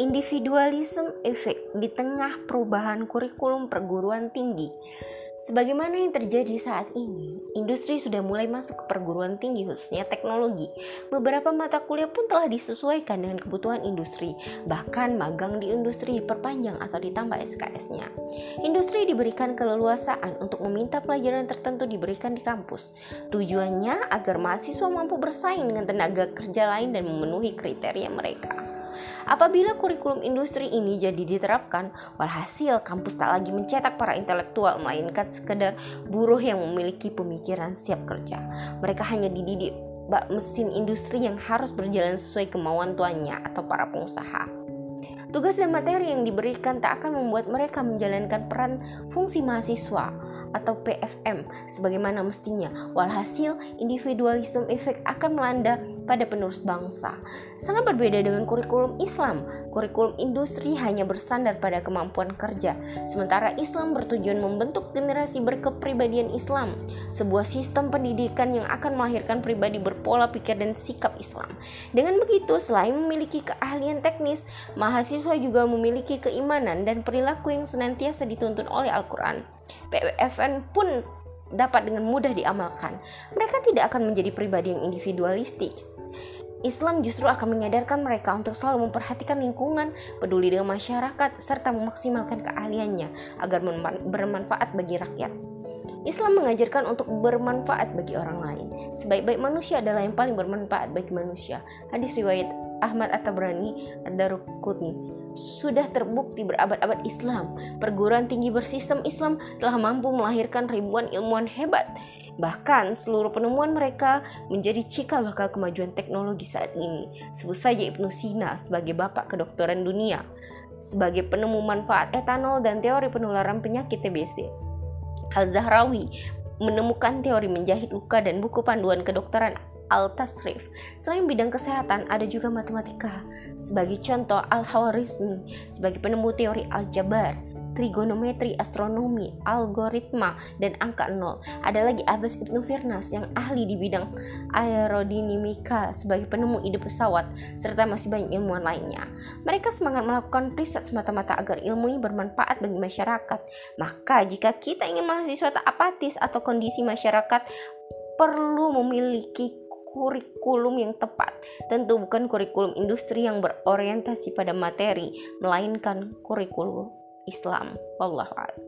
Individualism efek di tengah perubahan kurikulum perguruan tinggi. Sebagaimana yang terjadi saat ini, industri sudah mulai masuk ke perguruan tinggi khususnya teknologi. Beberapa mata kuliah pun telah disesuaikan dengan kebutuhan industri, bahkan magang di industri diperpanjang atau ditambah SKS-nya. Industri diberikan keleluasaan untuk meminta pelajaran tertentu diberikan di kampus. Tujuannya agar mahasiswa mampu bersaing dengan tenaga kerja lain dan memenuhi kriteria mereka. Apabila kurikulum industri ini jadi diterapkan, walhasil kampus tak lagi mencetak para intelektual melainkan sekedar buruh yang memiliki pemikiran siap kerja. Mereka hanya dididik bak mesin industri yang harus berjalan sesuai kemauan tuannya atau para pengusaha. Tugas dan materi yang diberikan tak akan membuat mereka menjalankan peran fungsi mahasiswa atau PFM sebagaimana mestinya. Walhasil, individualisme efek akan melanda pada penerus bangsa. Sangat berbeda dengan kurikulum Islam. Kurikulum industri hanya bersandar pada kemampuan kerja, sementara Islam bertujuan membentuk generasi berkepribadian Islam, sebuah sistem pendidikan yang akan melahirkan pribadi berpola pikir dan sikap Islam. Dengan begitu, selain memiliki keahlian teknis, mahasiswa juga memiliki keimanan dan perilaku yang senantiasa dituntun oleh Al-Quran. PFN pun dapat dengan mudah diamalkan. Mereka tidak akan menjadi pribadi yang individualistik. Islam justru akan menyadarkan mereka untuk selalu memperhatikan lingkungan, peduli dengan masyarakat, serta memaksimalkan keahliannya agar bermanfaat bagi rakyat. Islam mengajarkan untuk bermanfaat bagi orang lain. Sebaik-baik manusia adalah yang paling bermanfaat bagi manusia. Hadis riwayat Ahmad At-Tabrani Ad-Darukutni sudah terbukti berabad-abad Islam. Perguruan tinggi bersistem Islam telah mampu melahirkan ribuan ilmuwan hebat. Bahkan seluruh penemuan mereka menjadi cikal bakal kemajuan teknologi saat ini. Sebut saja Ibnu Sina sebagai bapak kedokteran dunia, sebagai penemu manfaat etanol dan teori penularan penyakit TBC. Al-Zahrawi menemukan teori menjahit luka dan buku panduan kedokteran Al-Tasrif. Selain bidang kesehatan, ada juga matematika. Sebagai contoh, Al-Hawarizmi sebagai penemu teori aljabar, trigonometri, astronomi, algoritma, dan angka nol. Ada lagi Abbas Ibnu Firnas yang ahli di bidang aerodinamika sebagai penemu ide pesawat, serta masih banyak ilmuwan lainnya. Mereka semangat melakukan riset semata-mata agar ilmu ini bermanfaat bagi masyarakat. Maka jika kita ingin mahasiswa tak apatis atau kondisi masyarakat perlu memiliki kurikulum yang tepat. Tentu bukan kurikulum industri yang berorientasi pada materi, melainkan kurikulum Islam. Wallahu a'lam.